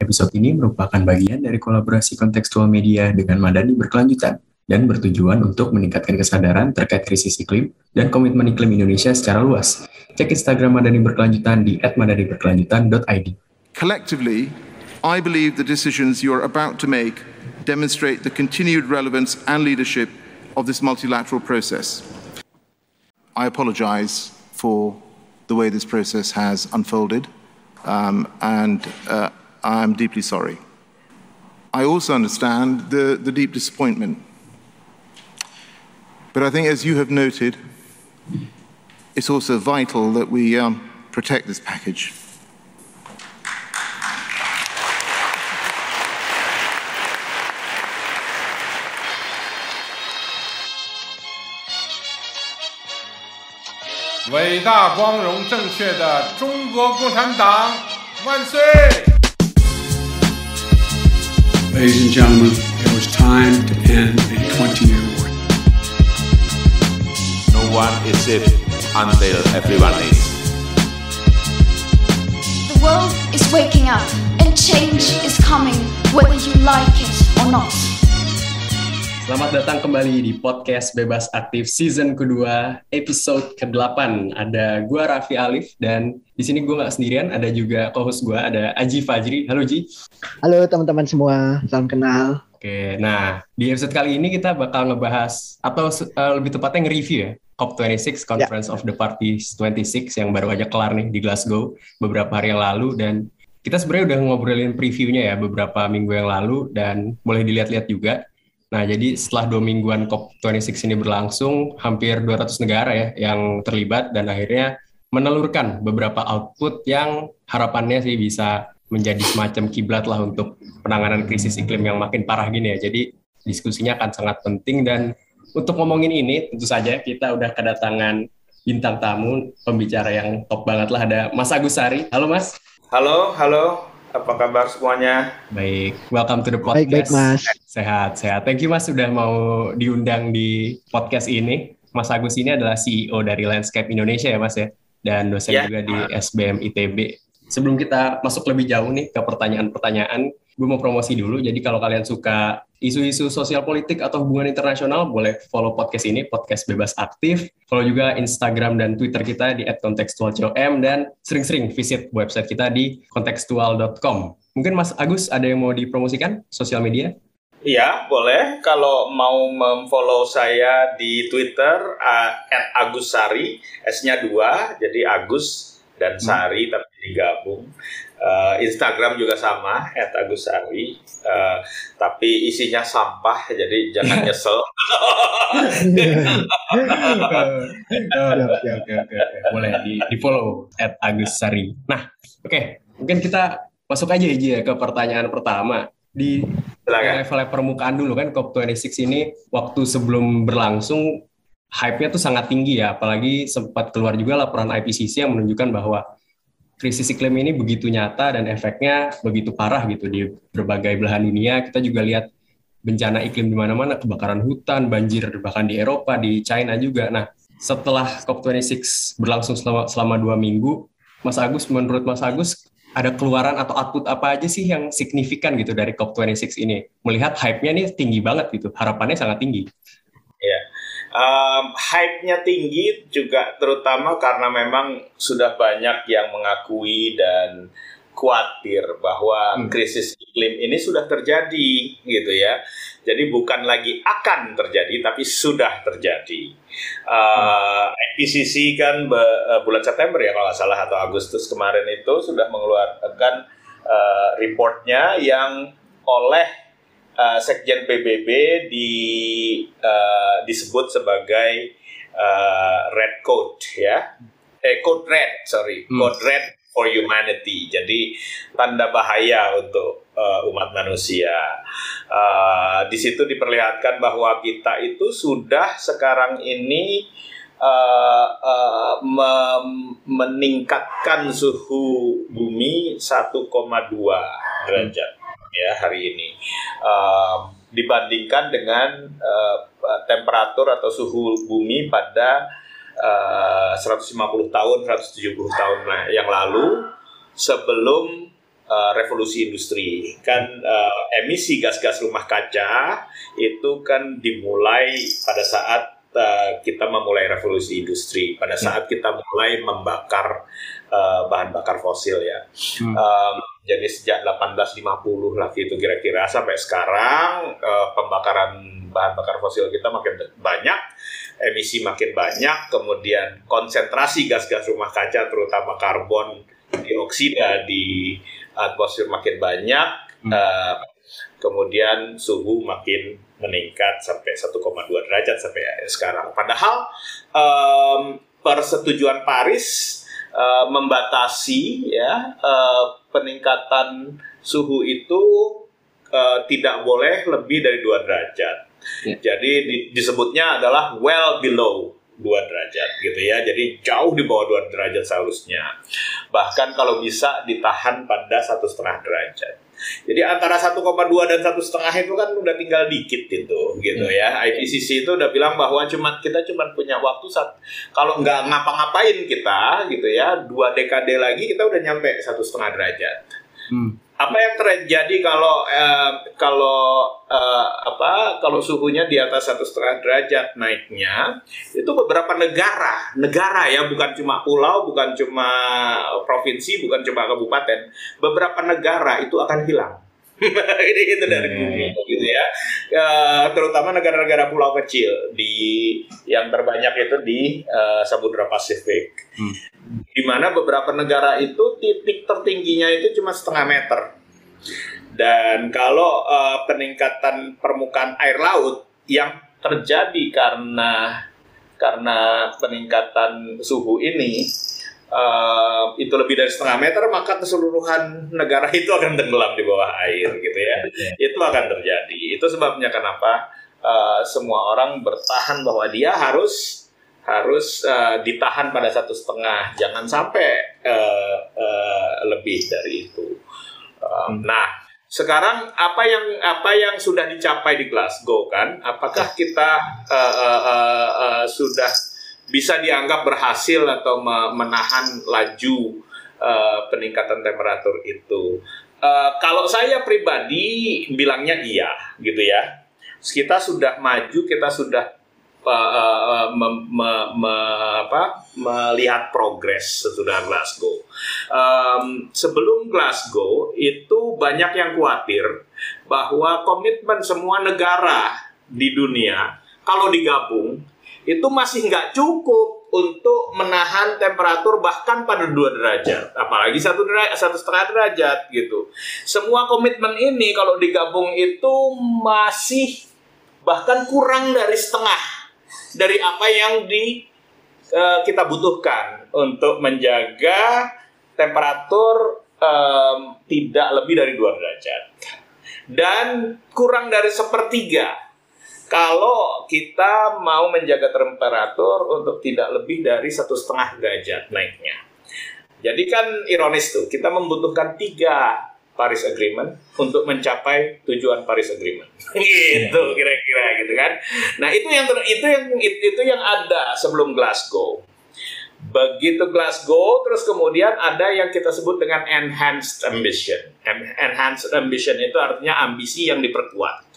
Episode ini merupakan bagian dari kolaborasi kontekstual media dengan Madani berkelanjutan dan bertujuan untuk meningkatkan kesadaran terkait krisis iklim dan komitmen iklim Indonesia secara luas. Cek Instagram Madani berkelanjutan di @madaniberkelanjutan.id. Collectively, I believe the decisions you are about to make demonstrate the continued relevance and leadership of this multilateral process. I apologize for the way this process has unfolded, um, and uh, I'm deeply sorry. I also understand the, the deep disappointment. But I think, as you have noted, it's also vital that we um, protect this package. Ladies and gentlemen, it was time to end a 20 year war. No one is safe until everyone is. The world is waking up and change is coming whether you like it or not. Selamat datang kembali di podcast Bebas Aktif season kedua, episode ke-8. Ada gua Raffi Alif dan di sini gua nggak sendirian, ada juga co-host gua ada Aji Fajri. Halo Ji. Halo teman-teman semua, salam kenal. Oke, nah di episode kali ini kita bakal ngebahas atau uh, lebih tepatnya nge-review ya COP26 Conference ya. of the Parties 26 yang baru aja kelar nih di Glasgow beberapa hari yang lalu dan kita sebenarnya udah ngobrolin previewnya ya beberapa minggu yang lalu dan boleh dilihat-lihat juga. Nah, jadi setelah dua mingguan COP26 ini berlangsung, hampir 200 negara ya yang terlibat dan akhirnya menelurkan beberapa output yang harapannya sih bisa menjadi semacam kiblat lah untuk penanganan krisis iklim yang makin parah gini ya. Jadi diskusinya akan sangat penting dan untuk ngomongin ini tentu saja kita udah kedatangan bintang tamu pembicara yang top banget lah ada Mas Agus Sari. Halo Mas. Halo, halo. Apa kabar semuanya? Baik, welcome to the podcast. Baik, baik Mas. Sehat, sehat. Thank you Mas sudah mau diundang di podcast ini. Mas Agus ini adalah CEO dari Landscape Indonesia ya Mas ya, dan dosen yeah. juga di SBM ITB. Sebelum kita masuk lebih jauh nih ke pertanyaan-pertanyaan, gue mau promosi dulu. Jadi kalau kalian suka isu-isu sosial politik atau hubungan internasional, boleh follow podcast ini, podcast bebas aktif. Follow juga Instagram dan Twitter kita di @kontekstualcom dan sering-sering visit website kita di kontekstual.com. Mungkin Mas Agus ada yang mau dipromosikan sosial media? Iya, boleh. Kalau mau memfollow saya di Twitter uh, @agusari, S-nya dua, jadi Agus dan Sari hmm. tapi digabung. Uh, Instagram juga sama, @agusari. Uh, tapi isinya sampah, jadi jangan nyesel. Oke, oke, oke. Boleh di, di follow @agusari. Nah, oke. Okay. Mungkin kita masuk aja ya ke pertanyaan pertama. Di level permukaan dulu kan COP26 ini waktu sebelum berlangsung hype-nya tuh sangat tinggi ya, apalagi sempat keluar juga laporan IPCC yang menunjukkan bahwa krisis iklim ini begitu nyata dan efeknya begitu parah gitu di berbagai belahan dunia. Kita juga lihat bencana iklim di mana-mana, kebakaran hutan, banjir bahkan di Eropa, di China juga. Nah, setelah COP26 berlangsung selama, selama dua minggu, Mas Agus, menurut Mas Agus, ada keluaran atau output apa aja sih yang signifikan gitu dari COP26 ini? Melihat hype-nya nih tinggi banget gitu, harapannya sangat tinggi. Um, hype-nya tinggi juga terutama karena memang sudah banyak yang mengakui dan khawatir bahwa hmm. krisis iklim ini sudah terjadi gitu ya. Jadi bukan lagi akan terjadi tapi sudah terjadi. Uh, IPCC kan be, uh, bulan September ya kalau nggak salah atau Agustus kemarin itu sudah mengeluarkan uh, reportnya yang oleh uh, Sekjen PBB di uh, disebut sebagai uh, red code ya, eh code red sorry, hmm. code red for humanity. Jadi tanda bahaya untuk uh, umat manusia. Uh, di situ diperlihatkan bahwa kita itu sudah sekarang ini uh, uh, meningkatkan suhu bumi 1,2 derajat ya hari ini. Uh, dibandingkan dengan uh, temperatur atau suhu bumi pada uh, 150 tahun, 170 tahun yang lalu sebelum uh, revolusi industri. Kan uh, emisi gas-gas rumah kaca itu kan dimulai pada saat kita memulai revolusi industri, pada saat kita mulai membakar uh, bahan bakar fosil ya. Hmm. Um, jadi sejak 1850 lah gitu kira-kira sampai sekarang uh, pembakaran bahan bakar fosil kita makin banyak, emisi makin banyak, kemudian konsentrasi gas-gas rumah kaca terutama karbon dioksida di atmosfer makin banyak, hmm. uh, kemudian suhu makin meningkat sampai 1,2 derajat sampai sekarang. Padahal um, persetujuan Paris uh, membatasi ya uh, peningkatan suhu itu uh, tidak boleh lebih dari dua derajat. Ya. Jadi di, disebutnya adalah well below dua derajat gitu ya. Jadi jauh di bawah dua derajat seharusnya. Bahkan kalau bisa ditahan pada satu setengah derajat. Jadi antara 1,2 dan satu setengah itu kan udah tinggal dikit itu, gitu hmm. ya. IPCC itu udah bilang bahwa cuma kita cuma punya waktu saat kalau nggak ngapa-ngapain kita, gitu ya, dua dekade lagi kita udah nyampe satu setengah derajat. Hmm apa yang terjadi kalau eh, kalau eh, apa kalau suhunya di atas satu setengah derajat naiknya itu beberapa negara negara ya bukan cuma pulau bukan cuma provinsi bukan cuma kabupaten beberapa negara itu akan hilang ini itu dari bumi gitu ya. Uh, terutama negara-negara pulau kecil di yang terbanyak itu di uh, Samudra Pasifik. Hmm. di mana beberapa negara itu titik tertingginya itu cuma setengah meter. Dan kalau uh, peningkatan permukaan air laut yang terjadi karena karena peningkatan suhu ini uh, itu lebih dari setengah meter maka keseluruhan negara itu akan tenggelam di bawah air gitu ya. Itu akan terjadi. Itu sebabnya kenapa uh, semua orang bertahan bahwa dia harus harus uh, ditahan pada satu setengah. Jangan sampai uh, uh, lebih dari itu. Uh, nah sekarang apa yang apa yang sudah dicapai di Glasgow kan? Apakah kita uh, uh, uh, uh, sudah bisa dianggap berhasil atau menahan laju uh, peningkatan temperatur itu. Uh, kalau saya pribadi bilangnya iya, gitu ya. Kita sudah maju, kita sudah uh, uh, me, me, me, apa, melihat progres sesudah Glasgow. Um, sebelum Glasgow itu banyak yang khawatir bahwa komitmen semua negara di dunia kalau digabung itu masih nggak cukup untuk menahan temperatur bahkan pada dua derajat, apalagi satu derajat, satu setengah derajat gitu. Semua komitmen ini kalau digabung itu masih bahkan kurang dari setengah dari apa yang di uh, kita butuhkan untuk menjaga temperatur um, tidak lebih dari dua derajat dan kurang dari sepertiga kalau kita mau menjaga temperatur untuk tidak lebih dari satu setengah derajat naiknya. Jadi kan ironis tuh, kita membutuhkan tiga Paris Agreement untuk mencapai tujuan Paris Agreement. gitu kira-kira gitu kan. Nah, itu yang itu yang itu yang ada sebelum Glasgow. Begitu Glasgow, terus kemudian ada yang kita sebut dengan enhanced ambition. Enhanced ambition itu artinya ambisi yang diperkuat.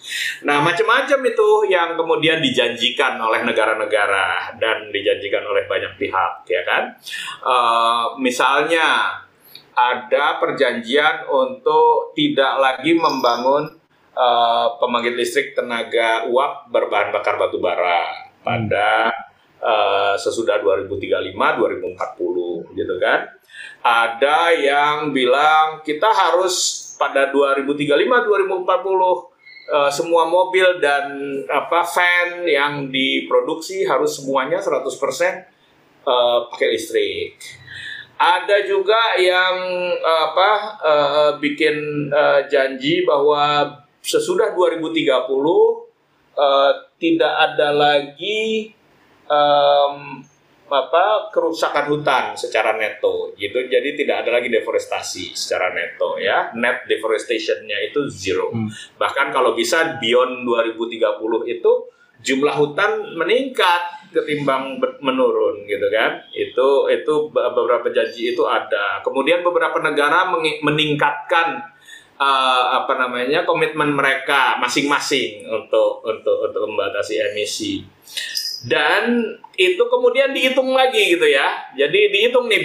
Nah, macam-macam itu yang kemudian dijanjikan oleh negara-negara dan dijanjikan oleh banyak pihak, ya kan? Uh, misalnya ada perjanjian untuk tidak lagi membangun uh, pembangkit listrik tenaga uap berbahan bakar batu bara pada uh, sesudah 2035 2040 gitu kan. Ada yang bilang kita harus pada 2035 2040 uh, semua mobil dan apa fan yang diproduksi harus semuanya 100% uh, pakai listrik. Ada juga yang uh, apa uh, bikin uh, janji bahwa sesudah 2030 uh, tidak ada lagi um, apa kerusakan hutan secara neto gitu. Jadi tidak ada lagi deforestasi secara neto ya. Net deforestationnya itu zero. Hmm. bahkan kalau bisa beyond 2030 itu jumlah hutan meningkat ketimbang menurun gitu kan. Itu itu beberapa janji itu ada. Kemudian beberapa negara meningkatkan uh, apa namanya komitmen mereka masing-masing untuk untuk untuk membatasi emisi dan itu kemudian dihitung lagi gitu ya. Jadi dihitung nih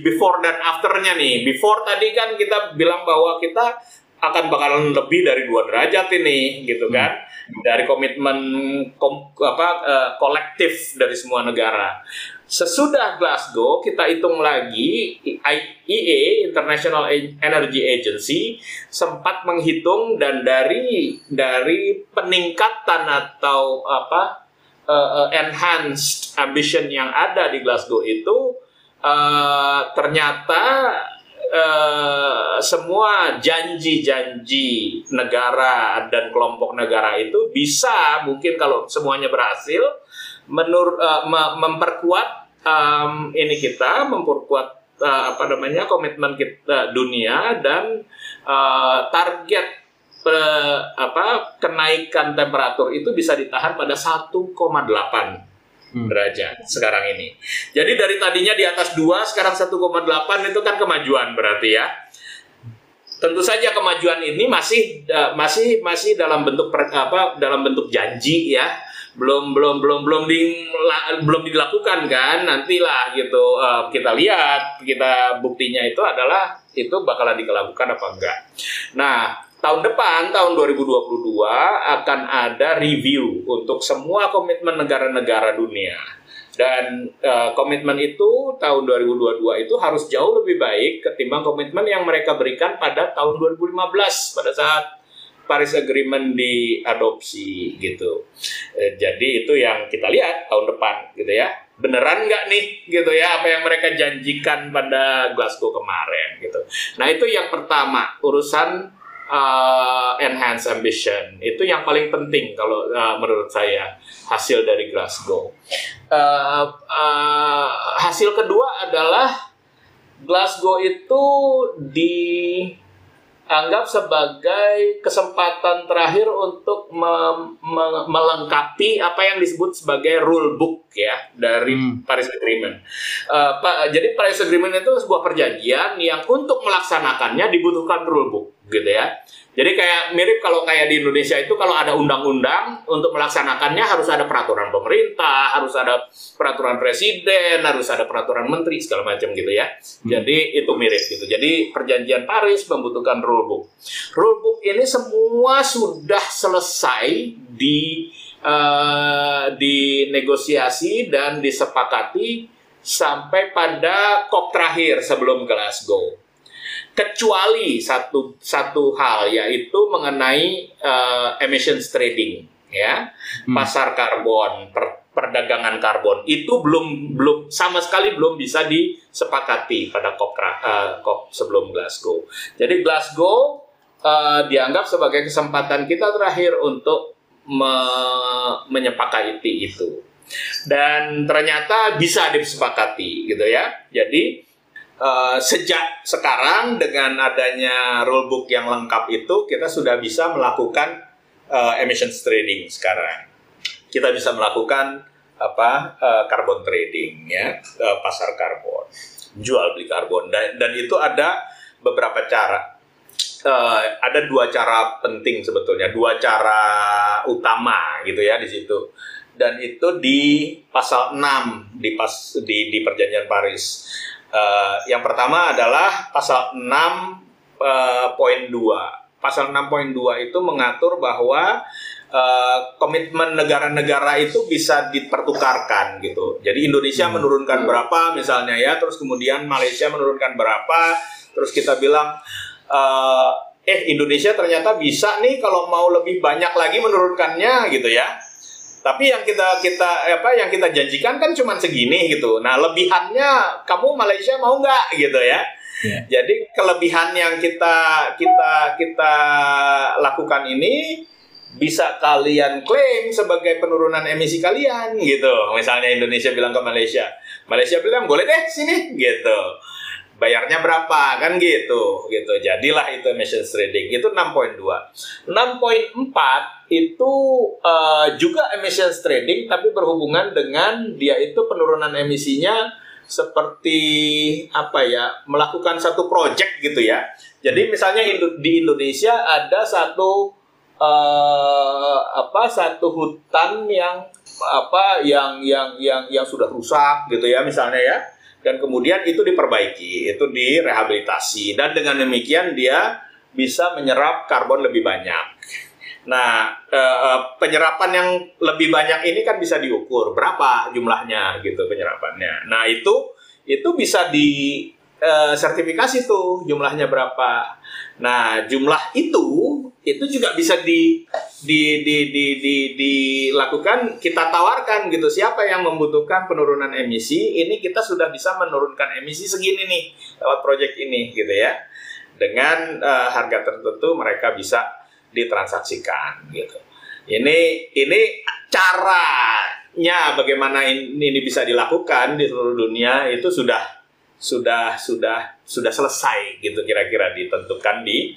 before dan afternya nih. Before tadi kan kita bilang bahwa kita akan bakalan lebih dari dua derajat ini gitu kan dari komitmen kom, apa uh, kolektif dari semua negara. Sesudah Glasgow kita hitung lagi IEA International Energy Agency sempat menghitung dan dari dari peningkatan atau apa uh, enhanced ambition yang ada di Glasgow itu uh, ternyata uh, semua janji-janji negara dan kelompok negara itu bisa mungkin kalau semuanya berhasil menur uh, memperkuat um, ini kita memperkuat uh, apa namanya komitmen kita dunia dan uh, target apa kenaikan temperatur itu bisa ditahan pada 1,8 hmm. derajat sekarang ini. Jadi dari tadinya di atas 2 sekarang 1,8 itu kan kemajuan berarti ya. Tentu saja kemajuan ini masih masih masih dalam bentuk apa dalam bentuk janji ya. Belum belum belum belum di, belum dilakukan kan nantilah gitu uh, kita lihat kita buktinya itu adalah itu bakalan dilakukan apa enggak. Nah, tahun depan tahun 2022 akan ada review untuk semua komitmen negara-negara dunia dan uh, komitmen itu tahun 2022 itu harus jauh lebih baik ketimbang komitmen yang mereka berikan pada tahun 2015 pada saat Paris Agreement diadopsi gitu. Eh, jadi itu yang kita lihat tahun depan gitu ya. Beneran nggak nih gitu ya apa yang mereka janjikan pada Glasgow kemarin gitu. Nah itu yang pertama urusan uh, enhance ambition itu yang paling penting kalau uh, menurut saya hasil dari Glasgow. Uh, uh, hasil kedua adalah Glasgow itu di anggap sebagai kesempatan terakhir untuk me me melengkapi apa yang disebut sebagai rule book ya dari hmm. Paris Agreement. Uh, pa, jadi Paris Agreement itu sebuah perjanjian yang untuk melaksanakannya dibutuhkan rule book gitu ya. Jadi kayak mirip kalau kayak di Indonesia itu kalau ada undang-undang untuk melaksanakannya harus ada peraturan pemerintah, harus ada peraturan presiden, harus ada peraturan menteri segala macam gitu ya. Hmm. Jadi itu mirip gitu. Jadi perjanjian Paris membutuhkan rulebook. Rulebook ini semua sudah selesai di uh, di negosiasi dan disepakati sampai pada COP terakhir sebelum Glasgow kecuali satu satu hal yaitu mengenai uh, emissions trading ya. Hmm. pasar karbon per, perdagangan karbon itu belum belum sama sekali belum bisa disepakati pada COP uh, COP sebelum Glasgow. Jadi Glasgow uh, dianggap sebagai kesempatan kita terakhir untuk me, menyepakati itu. Dan ternyata bisa disepakati gitu ya. Jadi Uh, sejak sekarang dengan adanya rulebook yang lengkap itu kita sudah bisa melakukan uh, emissions trading sekarang. Kita bisa melakukan apa uh, trading ya uh, pasar karbon, jual beli karbon dan dan itu ada beberapa cara. Uh, ada dua cara penting sebetulnya, dua cara utama gitu ya di situ. Dan itu di pasal 6 di pas di di perjanjian Paris Uh, yang pertama adalah pasal 6 uh, poin 2. Pasal 6.2 itu mengatur bahwa uh, komitmen negara-negara itu bisa dipertukarkan gitu. Jadi Indonesia hmm. menurunkan berapa misalnya ya, terus kemudian Malaysia menurunkan berapa, terus kita bilang uh, eh Indonesia ternyata bisa nih kalau mau lebih banyak lagi menurunkannya gitu ya Tapi yang kita kita apa yang kita janjikan kan cuma segini gitu. Nah lebihannya kamu Malaysia mau nggak gitu ya? Yeah. Jadi kelebihan yang kita kita kita lakukan ini bisa kalian klaim sebagai penurunan emisi kalian gitu. Misalnya Indonesia bilang ke Malaysia, Malaysia bilang boleh deh sini gitu bayarnya berapa? Kan gitu gitu. Jadilah itu emissions trading. Itu 6.2 6.4 itu uh, juga emissions trading tapi berhubungan dengan dia itu penurunan emisinya seperti apa ya melakukan satu project gitu ya. Jadi misalnya di Indonesia ada satu uh, apa satu hutan yang apa yang yang yang yang sudah rusak gitu ya misalnya ya dan kemudian itu diperbaiki, itu direhabilitasi dan dengan demikian dia bisa menyerap karbon lebih banyak. Nah, eh, penyerapan yang lebih banyak ini kan bisa diukur berapa jumlahnya gitu penyerapannya. Nah, itu itu bisa di eh, sertifikasi tuh jumlahnya berapa. Nah, jumlah itu itu juga bisa di di di di di dilakukan kita tawarkan gitu. Siapa yang membutuhkan penurunan emisi ini kita sudah bisa menurunkan emisi segini nih lewat proyek ini gitu ya. Dengan uh, harga tertentu mereka bisa ditransaksikan gitu. Ini ini caranya bagaimana ini, ini bisa dilakukan di seluruh dunia itu sudah sudah sudah sudah selesai gitu kira-kira ditentukan di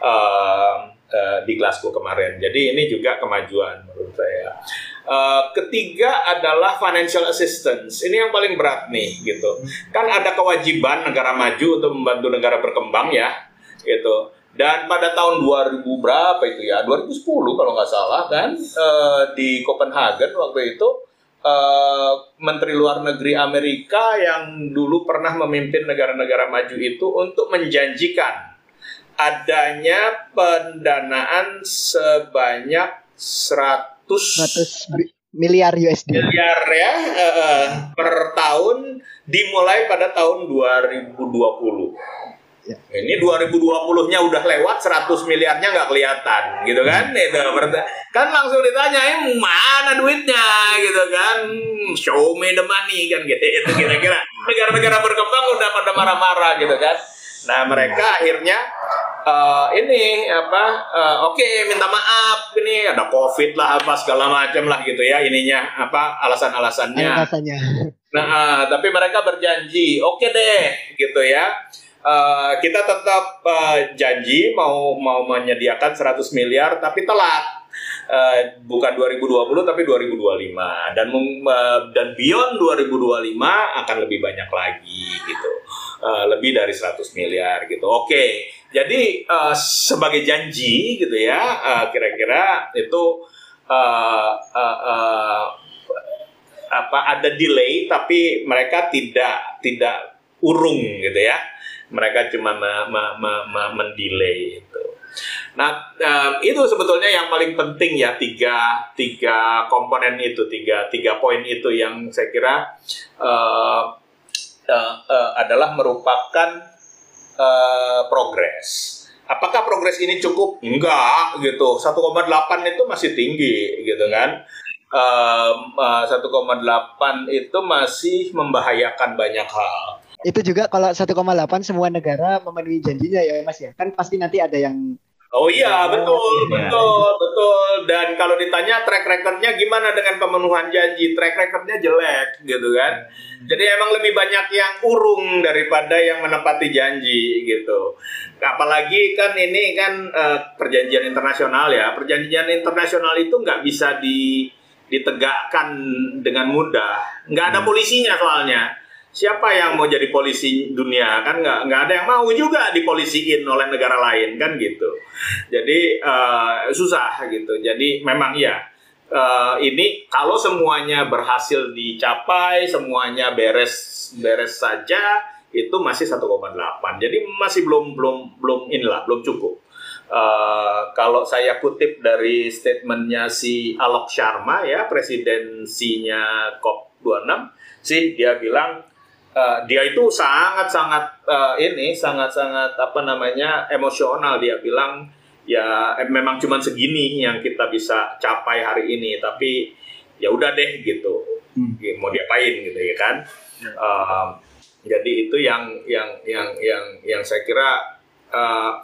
uh, uh, di Glasgow kemarin. Jadi ini juga kemajuan menurut saya. Uh, ketiga adalah financial assistance. Ini yang paling berat nih gitu. Kan ada kewajiban negara maju untuk membantu negara berkembang ya gitu. Dan pada tahun 2000 berapa itu ya? 2010 kalau nggak salah kan uh, di Copenhagen waktu itu uh, Menteri Luar Negeri Amerika yang dulu pernah memimpin negara-negara maju itu untuk menjanjikan adanya pendanaan sebanyak 100, 100 miliar USD. Miliar ya uh, per tahun dimulai pada tahun 2020. Ya. Ini 2020-nya udah lewat 100 miliarnya nggak kelihatan gitu kan? Hmm. itu kan langsung ditanya eh, mana duitnya? Gitu kan. Show me the money kan gitu. Itu kira-kira negara-negara berkembang udah pada marah-marah gitu kan. Nah mereka akhirnya uh, ini apa uh, oke okay, minta maaf ini ada covid lah apa segala macam lah gitu ya ininya apa alasan-alasannya. Alasannya. Nah uh, tapi mereka berjanji oke okay deh gitu ya uh, kita tetap uh, janji mau mau menyediakan 100 miliar tapi telat. Uh, bukan 2020 tapi 2025 dan uh, dan beyond 2025 akan lebih banyak lagi gitu. Uh, lebih dari 100 miliar gitu. Oke okay jadi uh, sebagai janji gitu ya, uh, kira-kira itu uh, uh, uh, apa ada delay tapi mereka tidak tidak urung gitu ya. Mereka cuma me, me, me, me, mendelay itu. Nah um, itu sebetulnya yang paling penting ya tiga tiga komponen itu tiga tiga poin itu yang saya kira uh, uh, uh, adalah merupakan uh, progres. Apakah progres ini cukup? Enggak, gitu. 1,8 itu masih tinggi, gitu kan. Um, uh, 1,8 itu masih membahayakan banyak hal. Itu juga kalau 1,8 semua negara memenuhi janjinya ya Mas ya. Kan pasti nanti ada yang Oh iya, betul, ya. betul, betul. Dan kalau ditanya track recordnya gimana dengan pemenuhan janji, track recordnya jelek, gitu kan. Jadi emang lebih banyak yang urung daripada yang menepati janji, gitu. Apalagi kan ini kan uh, perjanjian internasional ya. Perjanjian internasional itu nggak bisa di, ditegakkan dengan mudah. Nggak ada hmm. polisinya soalnya siapa yang mau jadi polisi dunia? Kan nggak nggak ada yang mau juga dipolisiin oleh negara lain kan gitu. Jadi uh, susah gitu. Jadi memang ya uh, ini kalau semuanya berhasil dicapai semuanya beres beres saja itu masih 1,8 jadi masih belum belum belum inilah belum cukup. Uh, kalau saya kutip dari statementnya si Alok Sharma ya presidensinya COP 26 sih dia bilang uh, dia itu sangat-sangat uh, ini sangat-sangat apa namanya emosional. Dia bilang ya eh, memang cuma segini yang kita bisa capai hari ini tapi ya udah deh gitu. Hmm. Ya, mau diapain gitu ya kan? Uh, jadi itu yang yang yang yang yang saya kira uh,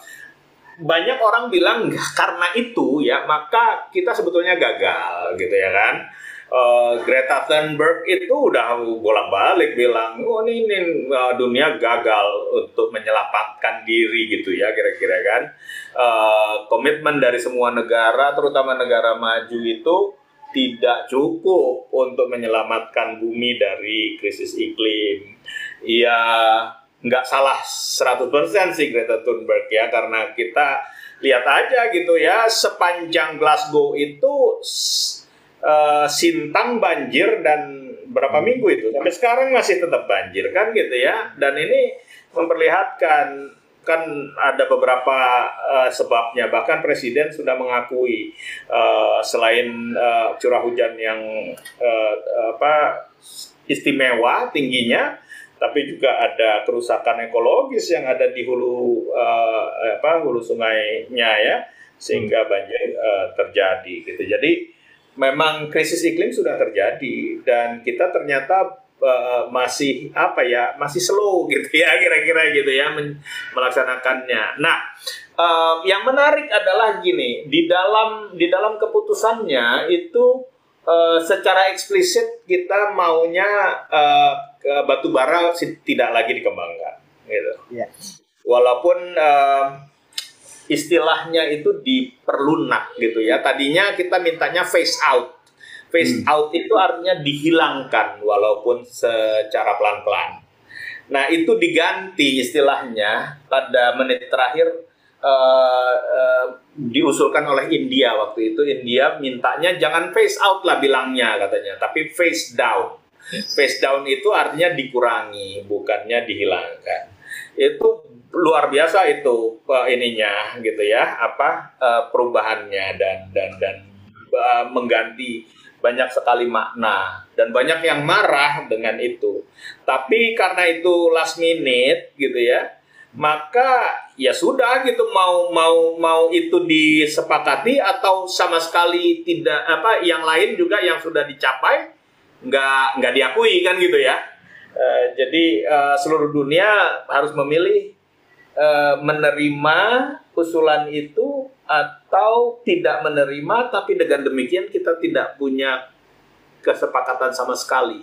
banyak orang bilang karena itu ya maka kita sebetulnya gagal gitu ya kan Uh, Greta Thunberg itu udah bolak-balik bilang, oh ini, ini uh, dunia gagal untuk menyelamatkan diri gitu ya kira-kira kan. Uh, komitmen dari semua negara, terutama negara maju itu tidak cukup untuk menyelamatkan bumi dari krisis iklim. Ya nggak salah 100% sih Greta Thunberg ya karena kita lihat aja gitu ya sepanjang Glasgow itu uh, Sintang banjir dan berapa minggu itu. Sampai sekarang masih tetap banjir kan gitu ya. Dan ini memperlihatkan kan ada beberapa uh, sebabnya. Bahkan presiden sudah mengakui uh, selain uh, curah hujan yang uh, apa istimewa tingginya tapi juga ada kerusakan ekologis yang ada di hulu uh, apa hulu sungainya ya sehingga banjir uh, terjadi gitu. Jadi memang krisis iklim sudah terjadi dan kita ternyata uh, masih apa ya masih slow gitu ya kira-kira gitu ya melaksanakannya. Nah, uh, yang menarik adalah gini di dalam di dalam keputusannya itu uh, secara eksplisit kita maunya uh, batu bara tidak lagi dikembangkan gitu. Yeah. Walaupun uh, istilahnya itu diperlunak gitu ya. Tadinya kita mintanya face out. Face hmm. out itu artinya dihilangkan walaupun secara pelan-pelan. Nah, itu diganti istilahnya pada menit terakhir uh, uh, diusulkan oleh India waktu itu. India mintanya jangan face out lah bilangnya katanya, tapi face down. Face down itu artinya dikurangi, bukannya dihilangkan. Itu luar biasa itu uh, ininya gitu ya apa uh, perubahannya dan dan dan uh, mengganti banyak sekali makna dan banyak yang marah dengan itu. Tapi karena itu last minute gitu ya maka ya sudah gitu mau mau mau itu disepakati atau sama sekali tidak apa yang lain juga yang sudah dicapai nggak nggak diakui kan gitu ya. Uh, jadi uh, seluruh dunia harus memilih Eh, menerima usulan itu atau tidak menerima tapi dengan demikian kita tidak punya kesepakatan sama sekali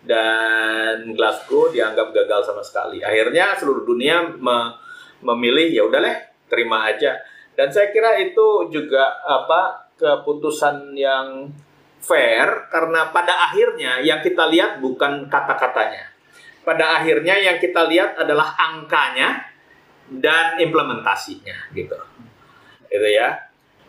dan Glasgow dianggap gagal sama sekali. Akhirnya seluruh dunia me memilih ya udahlah terima aja. Dan saya kira itu juga apa keputusan yang fair karena pada akhirnya yang kita lihat bukan kata-katanya. Pada akhirnya yang kita lihat adalah angkanya dan implementasinya gitu. Itu ya.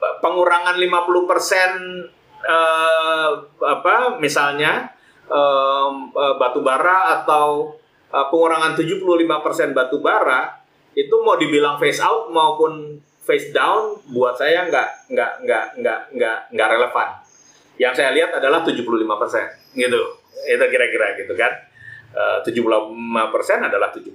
Pengurangan 50% eh, apa misalnya eh, batu bara atau eh, pengurangan 75% batu bara itu mau dibilang face out maupun face down buat saya nggak nggak nggak nggak nggak nggak relevan. Yang saya lihat adalah 75% gitu. Itu kira-kira gitu kan. Uh, 75% adalah 75%.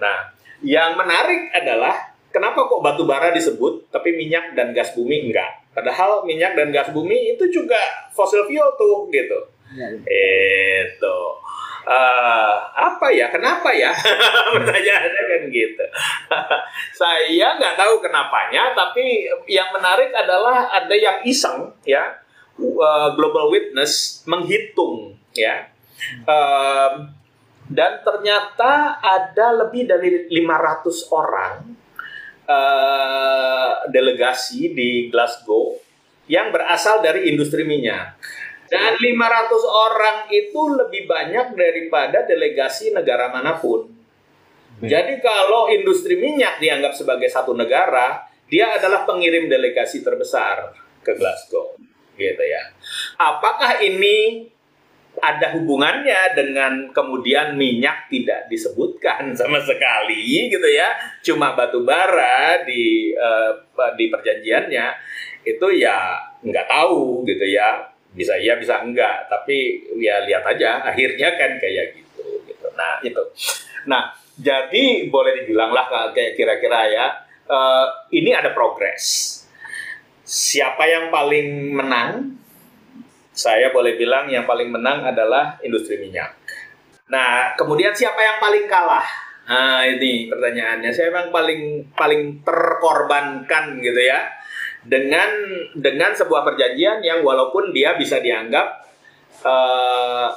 Nah, yang menarik adalah kenapa kok batu bara disebut tapi minyak dan gas bumi enggak? Padahal minyak dan gas bumi itu juga fossil fuel tuh gitu. Ya, ya. Itu uh, apa ya? Kenapa ya? Pertanyaannya kan gitu. Saya nggak tahu kenapanya, tapi yang menarik adalah ada yang iseng ya, uh, Global Witness menghitung ya. Uh, dan ternyata ada lebih dari 500 orang uh, delegasi di Glasgow yang berasal dari industri minyak. Dan 500 orang itu lebih banyak daripada delegasi negara mana pun. Jadi kalau industri minyak dianggap sebagai satu negara, dia adalah pengirim delegasi terbesar ke Glasgow, gitu ya. Apakah ini ada hubungannya dengan kemudian minyak tidak disebutkan sama sekali gitu ya. Cuma batu bara di uh, di perjanjiannya itu ya nggak tahu gitu ya. Bisa iya bisa enggak. Tapi ya lihat aja akhirnya kan kayak gitu gitu. Nah itu. Nah jadi boleh dibilang lah kayak kira-kira ya uh, ini ada progres. Siapa yang paling menang saya boleh bilang yang paling menang adalah industri minyak. Nah, kemudian siapa yang paling kalah? Nah, ini pertanyaannya. Siapa yang paling paling terkorbankan gitu ya? Dengan dengan sebuah perjanjian yang walaupun dia bisa dianggap uh,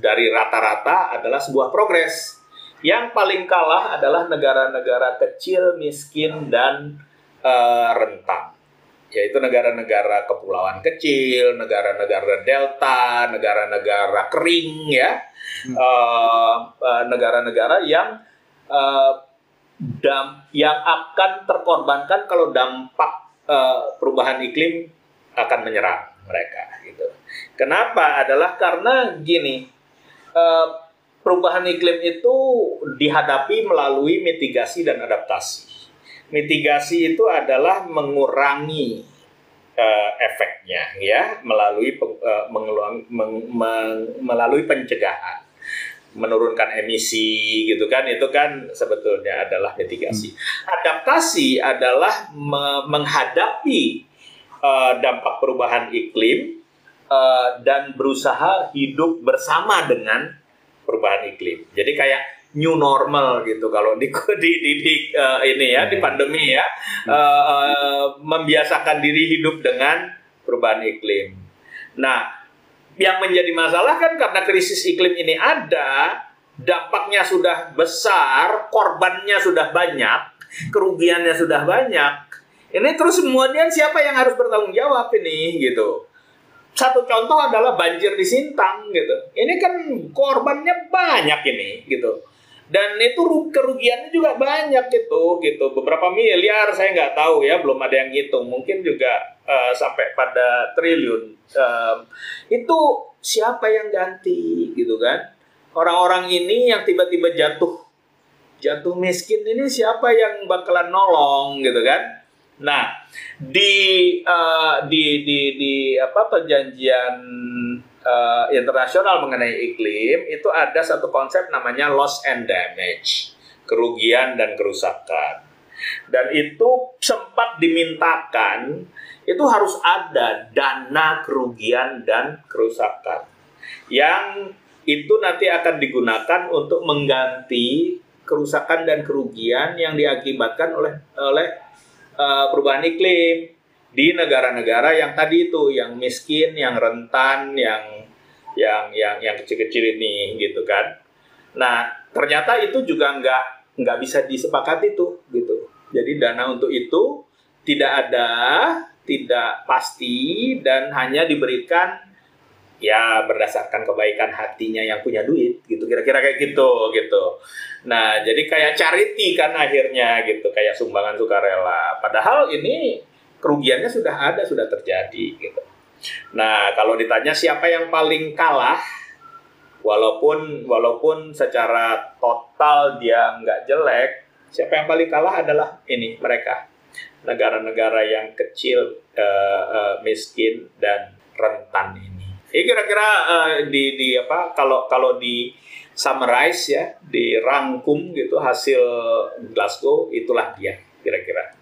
dari rata-rata adalah sebuah progres. Yang paling kalah adalah negara-negara kecil, miskin dan uh, rentan yaitu negara-negara kepulauan kecil, negara-negara delta, negara-negara kering ya, hmm. uh, uh, negara-negara yang uh, dam yang akan terkorbankan kalau dampak uh, perubahan iklim akan menyerang mereka gitu. Kenapa? Adalah karena gini, uh, perubahan iklim itu dihadapi melalui mitigasi dan adaptasi mitigasi itu adalah mengurangi uh, efeknya ya melalui uh, mengeluang, meng, meng, melalui pencegahan menurunkan emisi gitu kan itu kan sebetulnya adalah mitigasi. Hmm. Adaptasi adalah me menghadapi uh, dampak perubahan iklim uh, dan berusaha hidup bersama dengan perubahan iklim. Jadi kayak new normal gitu kalau di di, di, di uh, ini ya di iya. pandemi ya uh, uh, membiasakan diri hidup dengan perubahan iklim. Nah, yang menjadi masalah kan karena krisis iklim ini ada, dampaknya sudah besar, korbannya sudah banyak, kerugiannya sudah banyak. Ini terus kemudian siapa yang harus bertanggung jawab ini gitu satu contoh adalah banjir di Sintang gitu. Ini kan korbannya banyak ini gitu dan itu kerugiannya juga banyak gitu gitu. Beberapa miliar saya nggak tahu ya belum ada yang hitung mungkin juga uh, sampai pada triliun. Um, itu siapa yang ganti gitu kan? Orang-orang ini yang tiba-tiba jatuh jatuh miskin ini siapa yang bakalan nolong gitu kan? Nah di uh, di di di apa perjanjian uh, internasional mengenai iklim itu ada satu konsep namanya loss and damage, kerugian dan kerusakan. Dan itu sempat dimintakan itu harus ada dana kerugian dan kerusakan yang itu nanti akan digunakan untuk mengganti kerusakan dan kerugian yang diakibatkan oleh oleh uh, perubahan iklim di negara-negara yang tadi itu yang miskin, yang rentan, yang yang yang yang kecil-kecil ini gitu kan. Nah ternyata itu juga nggak nggak bisa disepakati tuh gitu. Jadi dana untuk itu tidak ada, tidak pasti dan hanya diberikan ya berdasarkan kebaikan hatinya yang punya duit gitu kira-kira kayak gitu gitu. Nah jadi kayak charity kan akhirnya gitu kayak sumbangan sukarela. Padahal ini kerugiannya sudah ada, sudah terjadi gitu. Nah, kalau ditanya siapa yang paling kalah, walaupun walaupun secara total dia nggak jelek, siapa yang paling kalah adalah ini mereka negara-negara yang kecil, uh, uh, miskin dan rentan ini. Ini kira-kira uh, di di apa kalau kalau di summarize ya, dirangkum gitu hasil Glasgow itulah dia kira-kira.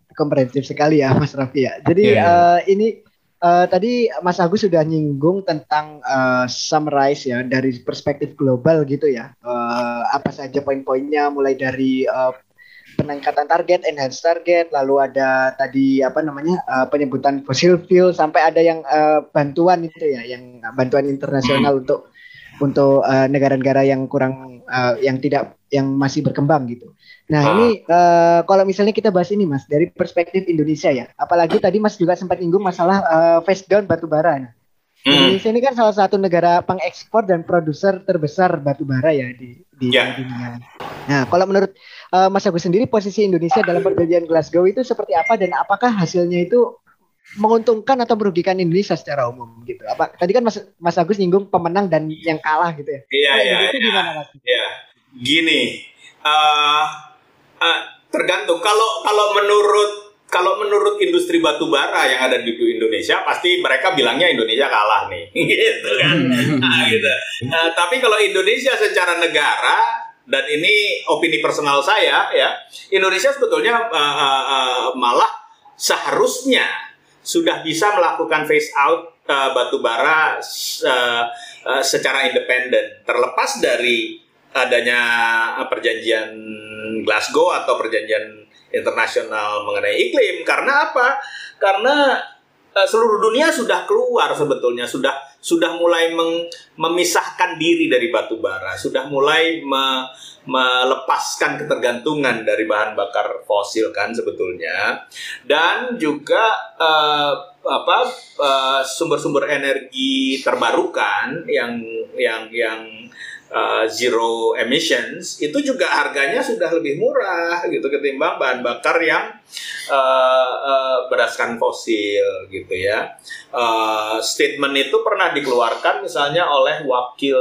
komprehensif sekali ya Mas Raffi ya. Jadi yeah. Iya. uh, ini uh, tadi Mas Agus sudah nyinggung tentang uh, summarize ya dari perspektif global gitu ya. Uh, apa saja poin-poinnya mulai dari uh, peningkatan target, enhance target, lalu ada tadi apa namanya uh, penyebutan fossil fuel sampai ada yang uh, bantuan itu ya, yang bantuan internasional hmm. untuk untuk negara-negara uh, yang kurang uh, yang tidak yang masih berkembang gitu. Nah ah. ini uh, kalau misalnya kita bahas ini mas dari perspektif Indonesia ya, apalagi tadi mas juga sempat nyinggung masalah uh, face down batu bara. Nah, hmm. Indonesia ini kan salah satu negara pengekspor dan produser terbesar batu bara ya di di yeah. dunia. Nah kalau menurut uh, Mas Agus sendiri posisi Indonesia dalam perjanjian Glasgow itu seperti apa dan apakah hasilnya itu menguntungkan atau merugikan Indonesia secara umum gitu. Apa tadi kan Mas Mas Agus nyinggung pemenang dan yang kalah gitu ya. Iya iya. Itu iya. Gini, uh, uh, tergantung. Kalau kalau menurut kalau menurut industri batu bara yang ada di Indonesia pasti mereka bilangnya Indonesia kalah nih. Gitu kan? Nah, gitu. Nah, tapi kalau Indonesia secara negara dan ini opini personal saya ya Indonesia sebetulnya uh, uh, uh, malah seharusnya sudah bisa melakukan phase out uh, batu bara uh, uh, secara independen. Terlepas dari adanya perjanjian Glasgow atau perjanjian internasional mengenai iklim. Karena apa? Karena uh, seluruh dunia sudah keluar sebetulnya. Sudah sudah mulai meng, memisahkan diri dari batu bara, sudah mulai me, melepaskan ketergantungan dari bahan bakar fosil kan sebetulnya. Dan juga uh, apa sumber-sumber uh, energi terbarukan yang yang yang uh, zero emissions itu juga harganya sudah lebih murah gitu ketimbang bahan bakar yang uh, uh, berdasarkan fosil gitu ya. Uh, statement itu pernah dikeluarkan misalnya oleh wakil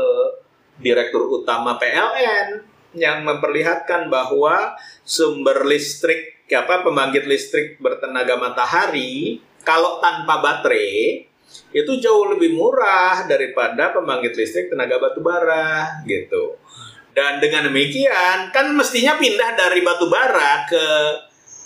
direktur utama PLN yang memperlihatkan bahwa sumber listrik apa pembangkit listrik bertenaga matahari kalau tanpa baterai itu jauh lebih murah daripada pembangkit listrik tenaga batu bara gitu. Dan dengan demikian kan mestinya pindah dari batu bara ke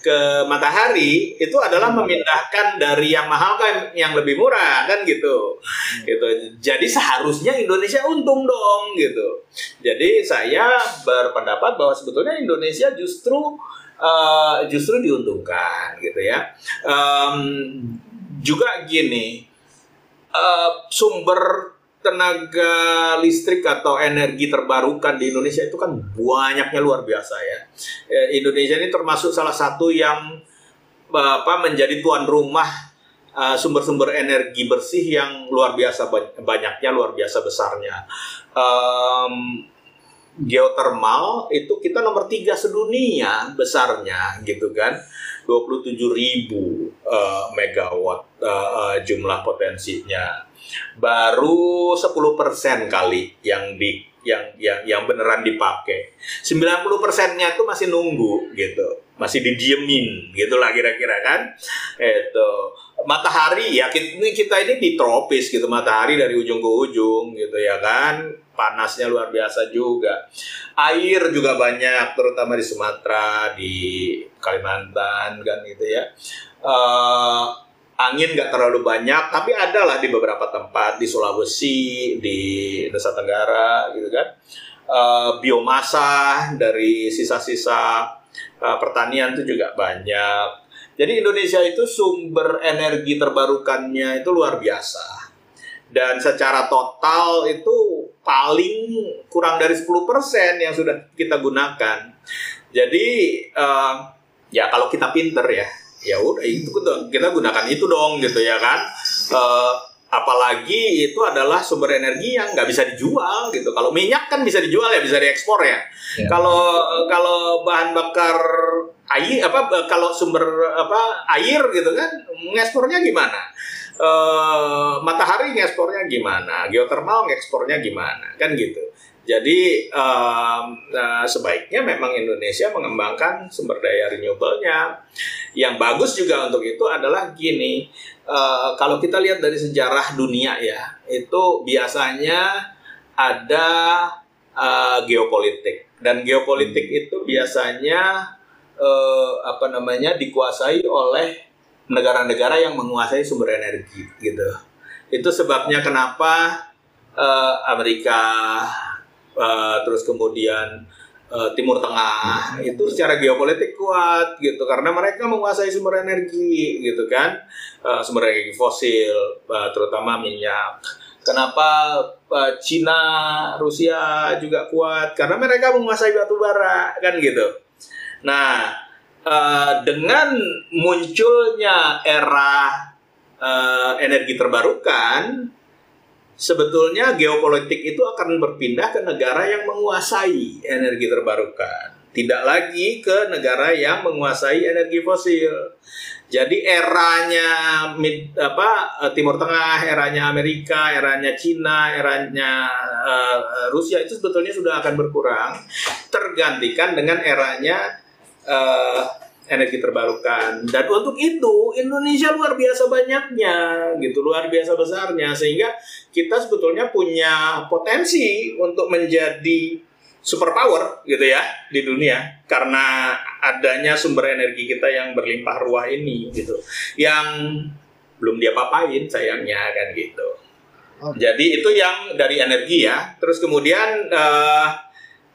ke matahari itu adalah memindahkan dari yang mahal kan yang lebih murah kan gitu. Gitu. Jadi seharusnya Indonesia untung dong gitu. Jadi saya berpendapat bahwa sebetulnya Indonesia justru uh, justru diuntungkan gitu ya. Um, juga gini, uh, sumber tenaga listrik atau energi terbarukan di Indonesia itu kan banyaknya luar biasa ya. Eh, Indonesia ini termasuk salah satu yang apa menjadi tuan rumah uh, sumber-sumber energi bersih yang luar biasa banyaknya, luar biasa besarnya. Um, geothermal itu kita nomor tiga sedunia besarnya gitu kan 27 ribu uh, megawatt uh, uh, jumlah potensinya. Baru 10% kali yang di yang yang yang beneran dipakai. 90 persennya itu masih nunggu gitu. Masih didiemin gitulah kira-kira kan? Itu matahari ya kita ini kita ini di tropis gitu. Matahari dari ujung ke ujung gitu ya kan panasnya luar biasa juga. Air juga banyak terutama di Sumatera di Kalimantan kan gitu ya. Uh, angin nggak terlalu banyak tapi ada lah di beberapa tempat di Sulawesi di Nusa Tenggara gitu kan. Uh, biomasa dari sisa-sisa uh, pertanian itu juga banyak. Jadi Indonesia itu sumber energi terbarukannya itu luar biasa dan secara total itu paling kurang dari 10% yang sudah kita gunakan. Jadi uh, ya kalau kita pinter ya ya udah itu kita gunakan itu dong gitu ya kan. Uh, apalagi itu adalah sumber energi yang nggak bisa dijual gitu. Kalau minyak kan bisa dijual ya bisa diekspor ya, ya. kalau kalau bahan bakar air apa kalau sumber apa air gitu kan ngekspornya gimana uh, matahari ngekspornya gimana? Geothermal ngekspornya gimana? Kan gitu. Jadi uh, sebaiknya memang Indonesia mengembangkan sumber daya renewable-nya. Yang bagus juga untuk itu adalah gini, uh, kalau kita lihat dari sejarah dunia ya, itu biasanya ada uh, geopolitik. Dan geopolitik itu biasanya uh, apa namanya dikuasai oleh negara-negara yang menguasai sumber energi gitu. Itu sebabnya kenapa uh, Amerika uh, terus kemudian uh, Timur Tengah itu secara geopolitik kuat gitu karena mereka menguasai sumber energi gitu kan uh, sumber energi fosil uh, terutama minyak. Kenapa uh, Cina, Rusia juga kuat karena mereka menguasai batu bara kan gitu. Nah uh, dengan munculnya era uh, energi terbarukan sebetulnya geopolitik itu akan berpindah ke negara yang menguasai energi terbarukan tidak lagi ke negara yang menguasai energi fosil. Jadi eranya mid, apa eh, Timur Tengah, eranya Amerika, eranya Cina, eranya uh, Rusia itu sebetulnya sudah akan berkurang, tergantikan dengan eranya uh, energi terbarukan. Dan untuk itu Indonesia luar biasa banyaknya, gitu luar biasa besarnya, sehingga kita sebetulnya punya potensi untuk menjadi superpower gitu ya di dunia karena adanya sumber energi kita yang berlimpah ruah ini gitu yang belum dia papain sayangnya kan gitu. Jadi itu yang dari energi ya. Terus kemudian uh,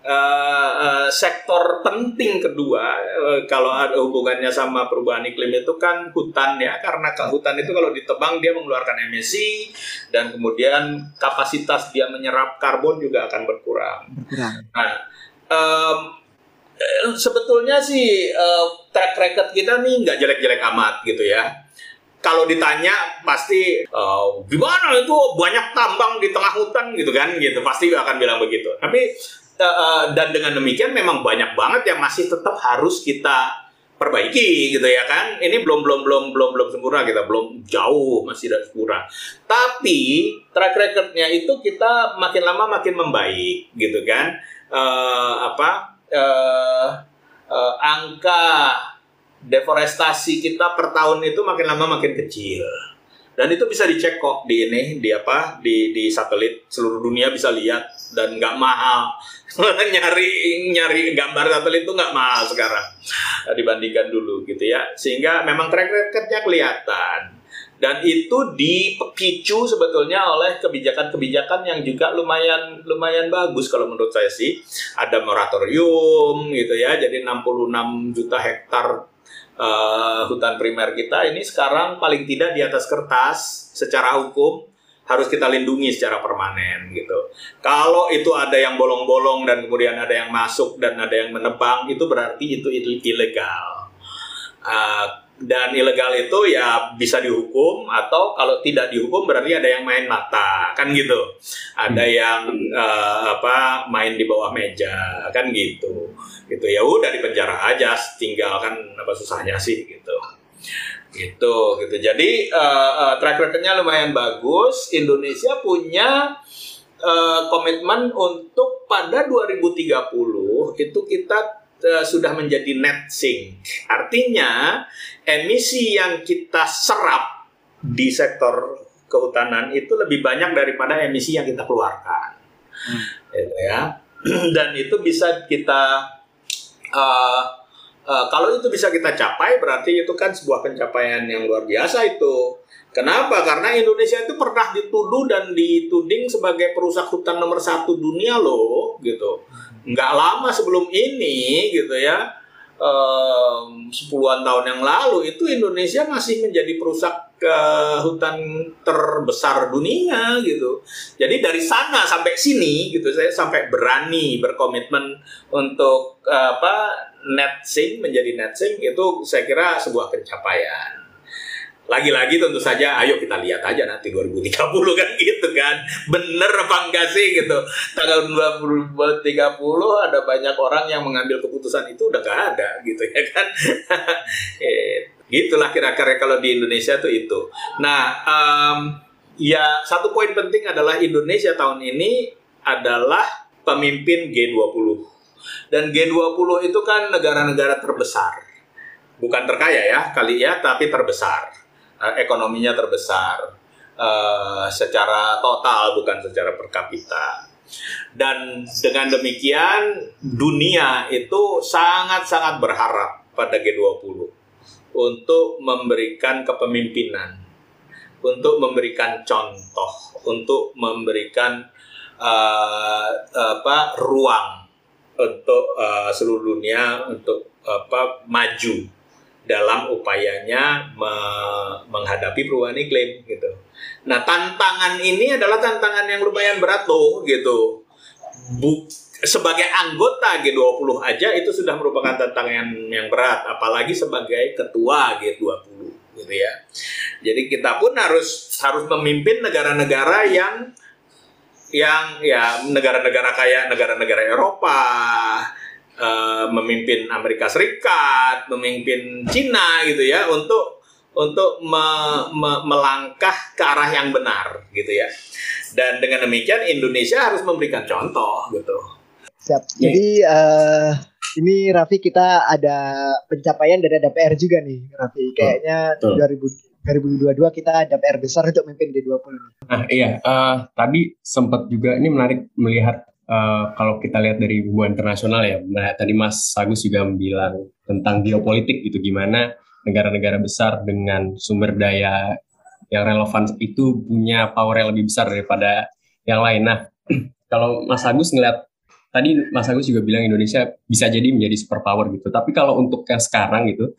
uh, uh, sektor penting kedua uh, kalau ada hubungannya sama perubahan iklim itu kan hutan ya karena ke hutan itu kalau ditebang dia mengeluarkan emisi dan kemudian kapasitas dia menyerap karbon juga akan berkurang. Berkurang. Nah, um, sebetulnya sih uh, track record kita nih nggak jelek-jelek amat gitu ya. Kalau ditanya pasti uh, gimana itu banyak tambang di tengah hutan gitu kan gitu pasti akan bilang begitu. Tapi uh, dan dengan demikian memang banyak banget yang masih tetap harus kita perbaiki gitu ya kan? Ini belum belum belum belum belum sempurna kita belum jauh masih tidak sempurna. Tapi track recordnya itu kita makin lama makin membaik gitu kan? Uh, apa uh, uh, angka deforestasi kita per tahun itu makin lama makin kecil. Dan itu bisa dicek kok di ini di apa di di satelit seluruh dunia bisa lihat dan nggak mahal. Nyari nyari gambar satelit itu nggak mahal sekarang. Eh, dibandingkan dulu gitu ya. Sehingga memang track recordnya kelihatan. Dan itu dipicu sebetulnya oleh kebijakan-kebijakan yang juga lumayan lumayan bagus kalau menurut saya sih. Ada moratorium gitu ya. Jadi 66 juta hektar uh, hutan primer kita ini sekarang paling tidak di atas kertas secara hukum harus kita lindungi secara permanen gitu. Kalau itu ada yang bolong-bolong dan kemudian ada yang masuk dan ada yang menebang itu berarti itu ilegal. Uh, dan ilegal itu ya bisa dihukum atau kalau tidak dihukum berarti ada yang main mata kan gitu ada hmm. yang uh, apa main di bawah meja kan gitu gitu ya udah di penjara aja tinggal kan apa susahnya sih gitu gitu gitu. Jadi uh, uh, track recordnya lumayan bagus. Indonesia punya uh, komitmen untuk pada 2030 itu kita uh, sudah menjadi net sink. Artinya emisi yang kita serap di sektor kehutanan itu lebih banyak daripada emisi yang kita keluarkan. Hmm. gitu ya. Dan itu bisa kita uh, Uh, kalau itu bisa kita capai, berarti itu kan sebuah pencapaian yang luar biasa itu. Kenapa? Karena Indonesia itu pernah dituduh dan dituding sebagai perusak hutan nomor satu dunia loh, gitu. Nggak lama sebelum ini, gitu ya, sepuluhan tahun yang lalu itu Indonesia masih menjadi perusak ke hutan terbesar dunia gitu. Jadi dari sana sampai sini gitu saya sampai berani berkomitmen untuk apa net sink menjadi net sink itu saya kira sebuah pencapaian. Lagi-lagi tentu saja, ayo kita lihat aja nanti 2030 kan gitu kan. Bener apa enggak sih gitu. Tanggal 2030 ada banyak orang yang mengambil keputusan itu udah gak ada gitu ya kan. eh, gitulah kira-kira kalau di Indonesia tuh itu. Nah, um, ya satu poin penting adalah Indonesia tahun ini adalah pemimpin G20 dan G20 itu kan negara-negara terbesar. Bukan terkaya ya kali ya, tapi terbesar. Uh, ekonominya terbesar. Uh, secara total bukan secara per kapita. Dan dengan demikian dunia itu sangat-sangat berharap pada G20 untuk memberikan kepemimpinan, untuk memberikan contoh, untuk memberikan uh, apa ruang untuk uh, seluruh dunia untuk apa maju dalam upayanya me menghadapi perubahan iklim gitu. Nah tantangan ini adalah tantangan yang lumayan berat loh gitu. Bu sebagai anggota G20 aja itu sudah merupakan tantangan yang berat, apalagi sebagai ketua G20 gitu ya. Jadi kita pun harus harus memimpin negara-negara yang yang ya negara-negara kayak negara-negara Eropa, uh, memimpin Amerika Serikat, memimpin Cina gitu ya untuk untuk me, me, melangkah ke arah yang benar gitu ya. Dan dengan demikian Indonesia harus memberikan contoh gitu. Siap. Jadi uh, ini Raffi kita ada pencapaian dari DPR juga nih Raffi. Kayaknya oh, 2000 2022 kita ada PR besar untuk memimpin G20. Nah iya, uh, tadi sempat juga ini menarik melihat uh, kalau kita lihat dari hubungan internasional ya. Nah tadi Mas Agus juga bilang tentang geopolitik gitu, gimana negara-negara besar dengan sumber daya yang relevan itu punya power yang lebih besar daripada yang lain. Nah kalau Mas Agus ngeliat tadi Mas Agus juga bilang Indonesia bisa jadi menjadi superpower gitu. Tapi kalau untuk yang sekarang gitu,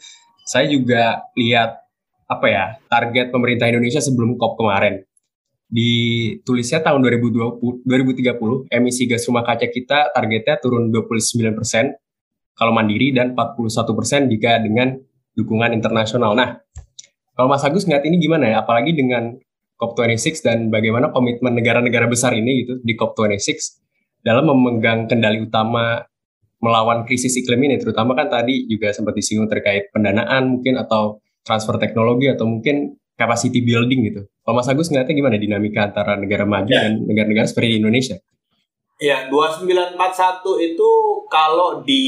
saya juga lihat apa ya target pemerintah Indonesia sebelum COP kemarin ditulisnya tahun 2020 2030 emisi gas rumah kaca kita targetnya turun 29 persen kalau mandiri dan 41 persen jika dengan dukungan internasional. Nah, kalau Mas Agus ngeliat ini gimana ya? Apalagi dengan COP26 dan bagaimana komitmen negara-negara besar ini gitu di COP26 dalam memegang kendali utama melawan krisis iklim ini, terutama kan tadi juga sempat disinggung terkait pendanaan mungkin atau transfer teknologi atau mungkin capacity building gitu. Kalau Mas Agus ngeliatnya gimana dinamika antara negara maju ya. dan negara-negara seperti Indonesia? Ya, 2941 itu kalau di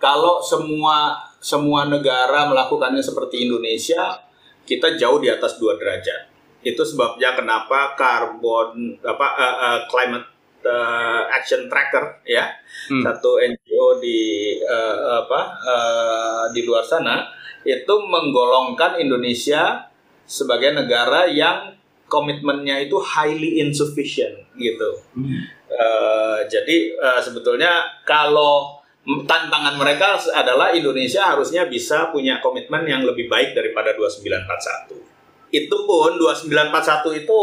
kalau semua semua negara melakukannya seperti Indonesia, kita jauh di atas dua derajat. Itu sebabnya kenapa karbon apa uh, uh, climate uh, action tracker ya, hmm. satu NGO di uh, apa uh, di luar sana itu menggolongkan Indonesia sebagai negara yang komitmennya itu highly insufficient gitu. Hmm. Uh, jadi uh, sebetulnya kalau tantangan mereka adalah Indonesia harusnya bisa punya komitmen yang lebih baik daripada 2941. Itu pun 2941 itu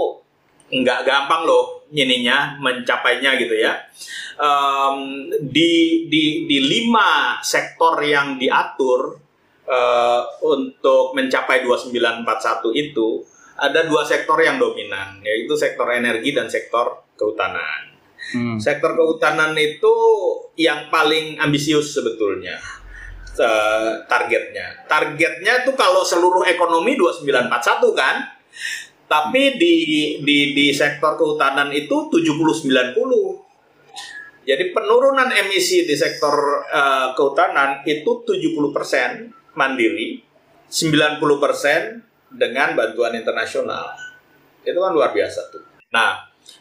nggak gampang loh ininya mencapainya gitu ya. Um, di di di lima sektor yang diatur uh, untuk mencapai 2941 itu ada dua sektor yang dominan yaitu sektor energi dan sektor kehutanan. Hmm. Sektor kehutanan itu yang paling ambisius sebetulnya uh, targetnya. Targetnya itu kalau seluruh ekonomi 2941 kan. Tapi di di di sektor kehutanan itu 70 90. Jadi penurunan emisi di sektor uh, kehutanan itu 70% mandiri, 90% dengan bantuan internasional. Itu kan luar biasa tuh. Nah,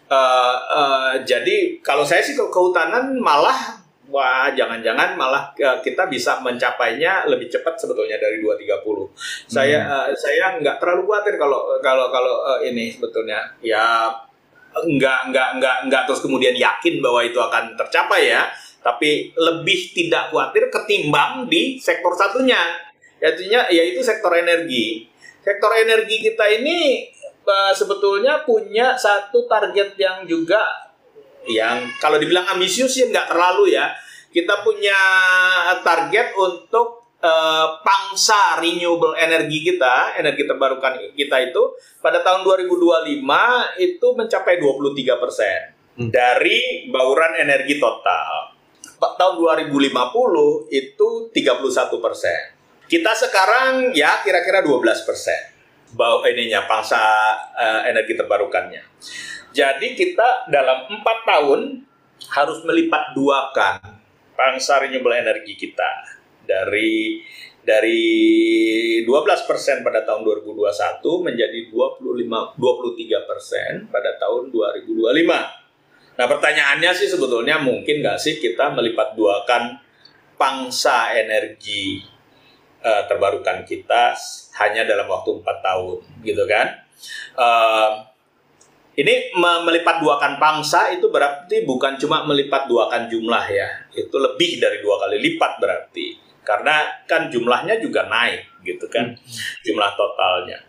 uh, uh, jadi kalau saya sih ke kehutanan malah wah jangan-jangan malah uh, kita bisa mencapainya lebih cepat sebetulnya dari 230. Hmm. Saya uh, saya nggak terlalu khawatir kalau kalau kalau uh, ini sebetulnya ya nggak nggak nggak nggak terus kemudian yakin bahwa itu akan tercapai ya tapi lebih tidak khawatir ketimbang di sektor satunya. Yaitu yaitu sektor energi. Sektor energi kita ini uh, sebetulnya punya satu target yang juga yang kalau dibilang ambisius sih nggak terlalu ya. Kita punya target untuk uh, pangsa renewable energi kita, energi terbarukan kita itu pada tahun 2025 itu mencapai 23 persen hmm. dari bauran energi total tahun 2050 itu 31 persen. Kita sekarang ya kira-kira 12 persen bau ininya pangsa uh, energi terbarukannya. Jadi kita dalam empat tahun harus melipat duakan pangsa renewable energi kita dari dari 12% pada tahun 2021 menjadi 25 23% pada tahun 2025. Nah pertanyaannya sih sebetulnya mungkin nggak sih kita melipat duakan pangsa energi uh, terbarukan kita hanya dalam waktu empat tahun gitu kan? Uh, ini melipat duakan pangsa itu berarti bukan cuma melipat duakan jumlah ya, itu lebih dari dua kali lipat berarti karena kan jumlahnya juga naik gitu kan hmm. jumlah totalnya.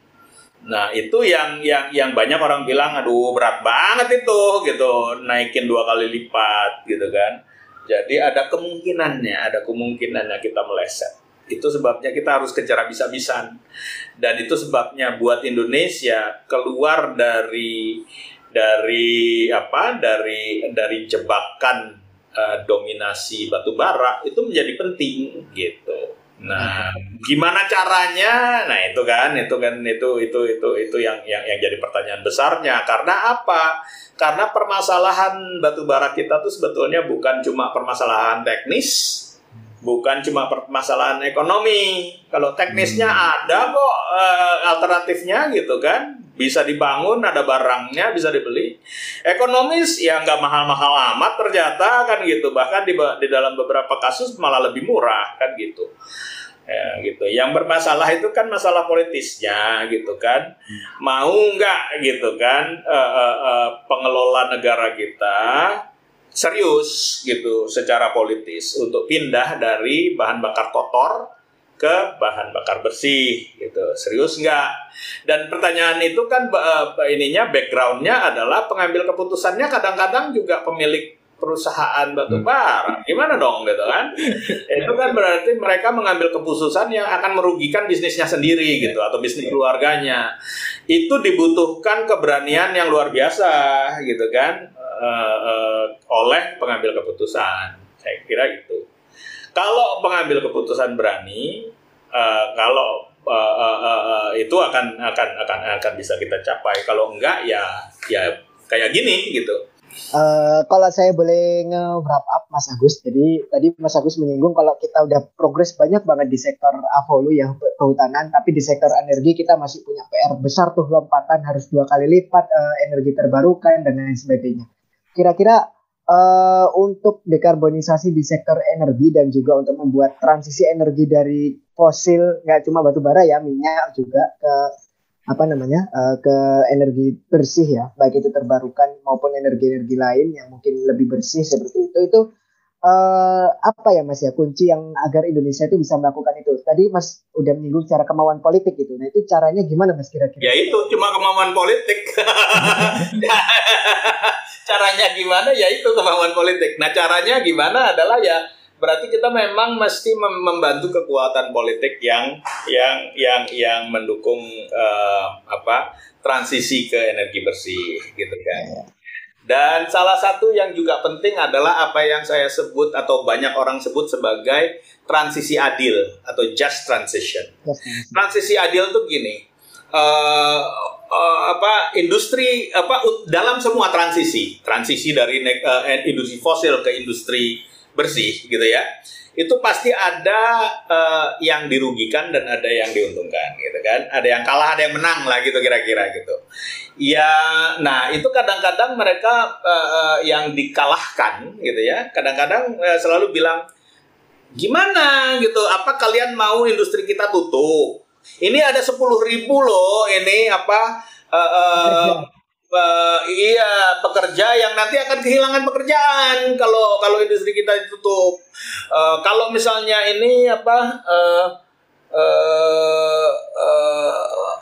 Nah itu yang yang yang banyak orang bilang, aduh berat banget itu gitu, naikin dua kali lipat gitu kan. Jadi ada kemungkinannya, ada kemungkinannya kita meleset. Itu sebabnya kita harus kejar habis-habisan. Dan itu sebabnya buat Indonesia keluar dari dari apa? Dari dari jebakan uh, dominasi batu bara itu menjadi penting gitu. Nah, gimana caranya? Nah, itu kan, itu kan, itu itu itu itu yang yang yang jadi pertanyaan besarnya. Karena apa? Karena permasalahan batu bara kita tuh sebetulnya bukan cuma permasalahan teknis, bukan cuma permasalahan ekonomi. Kalau teknisnya hmm. ada kok uh, alternatifnya gitu kan, bisa dibangun, ada barangnya, bisa dibeli. Ekonomis ya nggak mahal-mahal amat ternyata kan gitu. Bahkan di di dalam beberapa kasus malah lebih murah kan gitu ya gitu yang bermasalah itu kan masalah politisnya gitu kan mau nggak gitu kan uh, uh, uh, pengelola negara kita serius gitu secara politis untuk pindah dari bahan bakar kotor ke bahan bakar bersih gitu serius nggak dan pertanyaan itu kan uh, ininya backgroundnya adalah pengambil keputusannya kadang-kadang juga pemilik perusahaan batu hmm. bara. Gimana dong gitu kan? itu kan berarti mereka mengambil keputusan yang akan merugikan bisnisnya sendiri gitu atau bisnis keluarganya. Itu dibutuhkan keberanian yang luar biasa gitu kan uh, oleh pengambil keputusan. Saya kira itu. Kalau pengambil keputusan berani, uh, kalau uh, uh, uh, itu akan akan akan akan bisa kita capai. Kalau enggak ya ya kayak gini gitu Uh, kalau saya boleh nge-wrap up Mas Agus, jadi tadi Mas Agus menyinggung kalau kita udah progres banyak banget di sektor avolu ya kehutanan, tapi di sektor energi kita masih punya PR besar tuh lompatan harus dua kali lipat uh, energi terbarukan dan lain sebagainya. Kira-kira uh, untuk dekarbonisasi di sektor energi dan juga untuk membuat transisi energi dari fosil nggak cuma batu bara ya minyak juga ke apa namanya uh, ke energi bersih ya baik itu terbarukan maupun energi-energi lain yang mungkin lebih bersih seperti itu. Itu uh, apa ya mas ya kunci yang agar Indonesia itu bisa melakukan itu? Tadi mas udah menyinggung cara kemauan politik itu nah itu caranya gimana mas kira-kira? Ya itu cuma kemauan politik caranya gimana ya itu kemauan politik nah caranya gimana adalah ya berarti kita memang mesti membantu kekuatan politik yang yang yang yang mendukung uh, apa transisi ke energi bersih gitu kan. Dan salah satu yang juga penting adalah apa yang saya sebut atau banyak orang sebut sebagai transisi adil atau just transition. Transisi adil tuh gini, uh, uh, apa industri apa dalam semua transisi, transisi dari uh, industri fosil ke industri bersih gitu ya. Itu pasti ada uh, yang dirugikan dan ada yang diuntungkan gitu kan. Ada yang kalah ada yang menang lah gitu kira-kira gitu. Ya nah itu kadang-kadang mereka uh, yang dikalahkan gitu ya kadang-kadang uh, selalu bilang gimana? gitu. Apa kalian mau industri kita tutup ini ada sepuluh ribu loh ini apa uh, uh, uh, iya pekerja yang nanti akan kehilangan pekerjaan kalau kalau industri kita ditutup. Uh, kalau misalnya ini apa uh, uh, uh,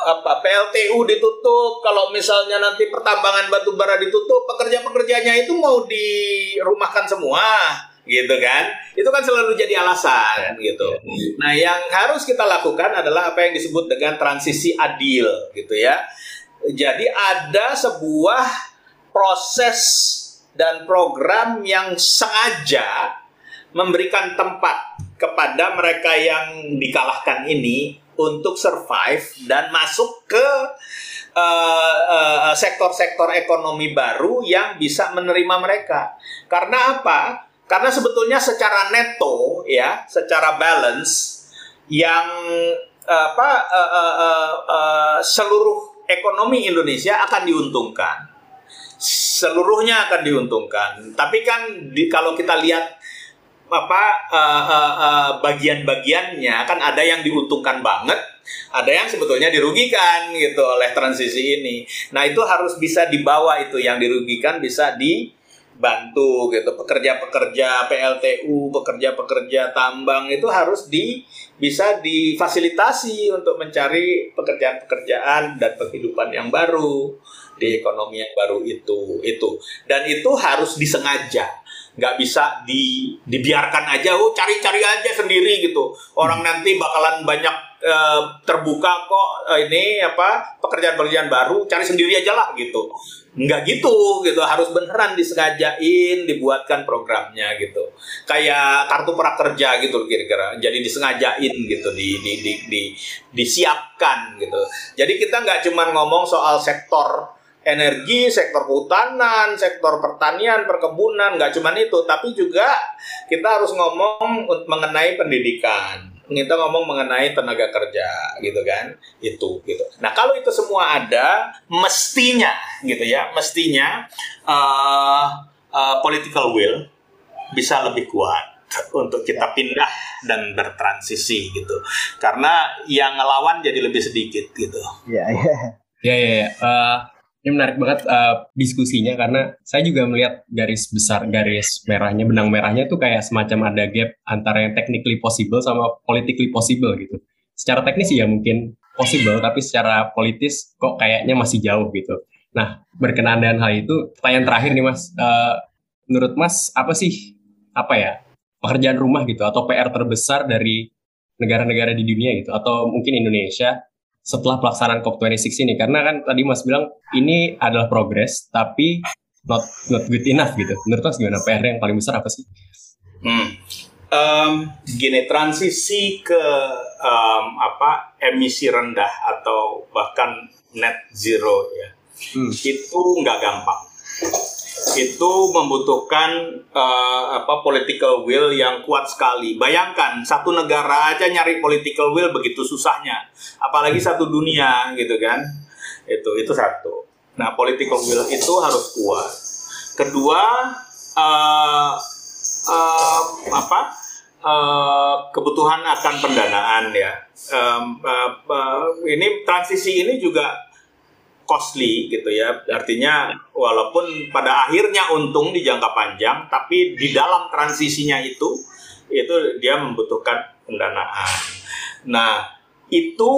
apa PLTU ditutup, kalau misalnya nanti pertambangan batu bara ditutup, pekerja-pekerjanya itu mau dirumahkan semua gitu kan itu kan selalu jadi alasan ya, gitu ya. nah yang harus kita lakukan adalah apa yang disebut dengan transisi adil gitu ya jadi ada sebuah proses dan program yang sengaja memberikan tempat kepada mereka yang dikalahkan ini untuk survive dan masuk ke uh, uh, sektor-sektor ekonomi baru yang bisa menerima mereka. Karena apa? Karena sebetulnya secara neto ya, secara balance yang apa uh, uh, uh, uh, seluruh ekonomi Indonesia akan diuntungkan. Seluruhnya akan diuntungkan. Tapi kan di, kalau kita lihat apa uh, uh, uh, bagian-bagiannya kan ada yang diuntungkan banget, ada yang sebetulnya dirugikan gitu oleh transisi ini. Nah, itu harus bisa dibawa itu yang dirugikan bisa di bantu gitu. Pekerja-pekerja PLTU, pekerja-pekerja tambang itu harus di bisa difasilitasi untuk mencari pekerjaan-pekerjaan dan kehidupan yang baru di ekonomi yang baru itu itu. Dan itu harus disengaja. Nggak bisa di dibiarkan aja oh cari-cari aja sendiri gitu. Orang nanti bakalan banyak uh, terbuka kok uh, ini apa pekerjaan-pekerjaan baru cari sendiri aja lah gitu nggak gitu gitu. Harus beneran disengajain dibuatkan programnya gitu. Kayak kartu prakerja gitu kira-kira. Jadi disengajain gitu di, di, di, di disiapkan gitu. Jadi kita nggak cuma ngomong soal sektor energi, sektor kehutanan, sektor pertanian, perkebunan, nggak cuma itu, tapi juga kita harus ngomong mengenai pendidikan kita ngomong mengenai tenaga kerja gitu kan? Itu gitu. Nah kalau itu semua ada mestinya gitu ya mestinya uh, uh, political will bisa lebih kuat untuk kita pindah dan bertransisi gitu. Karena yang ngelawan jadi lebih sedikit gitu. Ya ya. Ya ya, ya. Uh, ini menarik banget uh, diskusinya karena saya juga melihat garis besar, garis merahnya, benang merahnya tuh kayak semacam ada gap antara yang technically possible sama politically possible gitu. Secara teknis ya mungkin possible, tapi secara politis kok kayaknya masih jauh gitu. Nah, berkenaan dengan hal itu, pertanyaan terakhir nih Mas, uh, menurut Mas apa sih apa ya pekerjaan rumah gitu atau PR terbesar dari negara-negara di dunia gitu atau mungkin Indonesia setelah pelaksanaan COP26 ini karena kan tadi Mas bilang ini adalah progres tapi not not good enough gitu. Menurut Mas gimana PR yang paling besar apa sih? Hmm. Um, gini transisi ke um, apa emisi rendah atau bahkan net zero ya hmm. itu nggak gampang itu membutuhkan uh, apa political will yang kuat sekali. Bayangkan satu negara aja nyari political will begitu susahnya, apalagi satu dunia gitu kan. Itu itu satu. Nah, political will itu harus kuat. Kedua uh, uh, apa? Uh, kebutuhan akan pendanaan ya. Um, uh, uh, ini transisi ini juga costly gitu ya. Artinya walaupun pada akhirnya untung di jangka panjang, tapi di dalam transisinya itu itu dia membutuhkan pendanaan. Nah, itu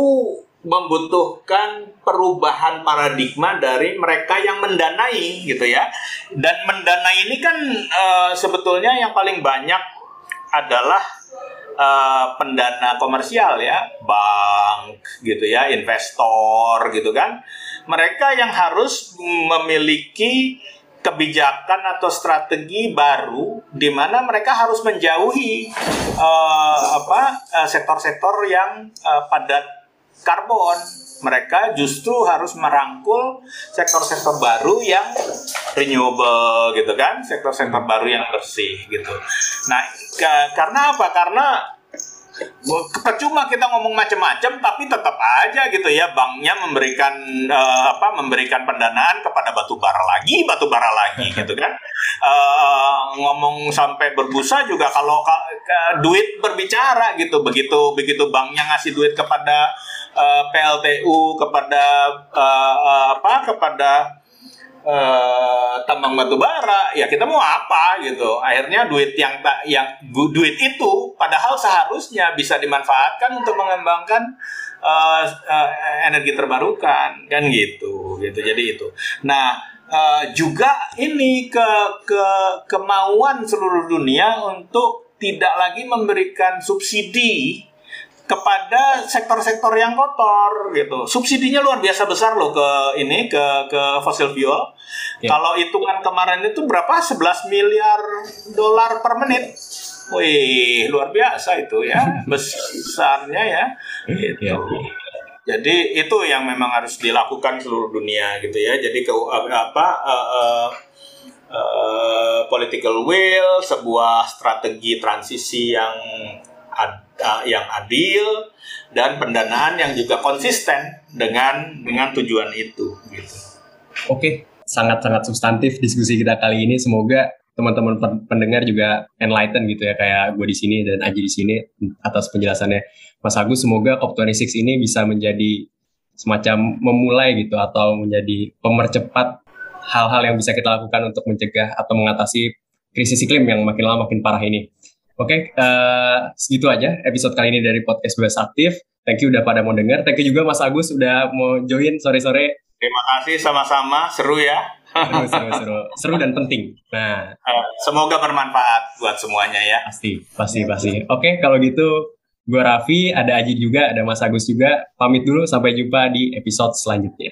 membutuhkan perubahan paradigma dari mereka yang mendanai gitu ya. Dan mendanai ini kan e, sebetulnya yang paling banyak adalah e, pendana komersial ya, bank gitu ya, investor gitu kan mereka yang harus memiliki kebijakan atau strategi baru di mana mereka harus menjauhi uh, apa uh, sektor-sektor yang uh, padat karbon. Mereka justru harus merangkul sektor-sektor baru yang renewable gitu kan, sektor-sektor baru yang bersih gitu. Nah, ke, karena apa? Karena percuma kita ngomong macam-macam tapi tetap aja gitu ya banknya memberikan uh, apa memberikan pendanaan kepada batu bara lagi batu bara lagi gitu kan. Uh, ngomong sampai berbusa juga kalau uh, duit berbicara gitu. Begitu begitu banknya ngasih duit kepada uh, PLTU kepada uh, uh, apa kepada uh, tambang batu bara. Ya kita mau apa gitu. Akhirnya duit yang tak yang duit itu padahal seharusnya bisa dimanfaatkan untuk mengembangkan uh, uh, energi terbarukan kan gitu gitu. Jadi itu. Nah uh, juga ini ke ke kemauan seluruh dunia untuk tidak lagi memberikan subsidi kepada sektor-sektor yang kotor gitu. Subsidinya luar biasa besar loh ke ini ke ke fossil fuel. Yeah. Kalau hitungan kemarin itu berapa? 11 miliar dolar per menit. Wih, luar biasa itu ya. Besarnya ya. Gitu. Yeah. Jadi itu yang memang harus dilakukan seluruh dunia gitu ya. Jadi ke apa uh, uh, uh, political will, sebuah strategi transisi yang ad, uh, yang adil dan pendanaan yang juga konsisten dengan dengan tujuan itu gitu. Oke, sangat-sangat substantif diskusi kita kali ini. Semoga teman-teman pendengar juga enlighten gitu ya kayak gue di sini dan Aji di sini atas penjelasannya Mas Agus. Semoga COP26 ini bisa menjadi semacam memulai gitu atau menjadi pemercepat hal-hal yang bisa kita lakukan untuk mencegah atau mengatasi krisis iklim yang makin lama makin parah ini. Oke, okay, uh, eh, segitu aja episode kali ini dari podcast Bebas Aktif. Thank you udah pada mau dengar. Thank you juga Mas Agus udah mau join sore-sore. Terima kasih sama-sama, seru ya. seru, seru, seru, seru dan penting. Nah, uh, semoga bermanfaat buat semuanya ya. Pasti, pasti, pasti. Oke, okay, kalau gitu Gue Raffi, ada Aji juga, ada Mas Agus juga. Pamit dulu, sampai jumpa di episode selanjutnya.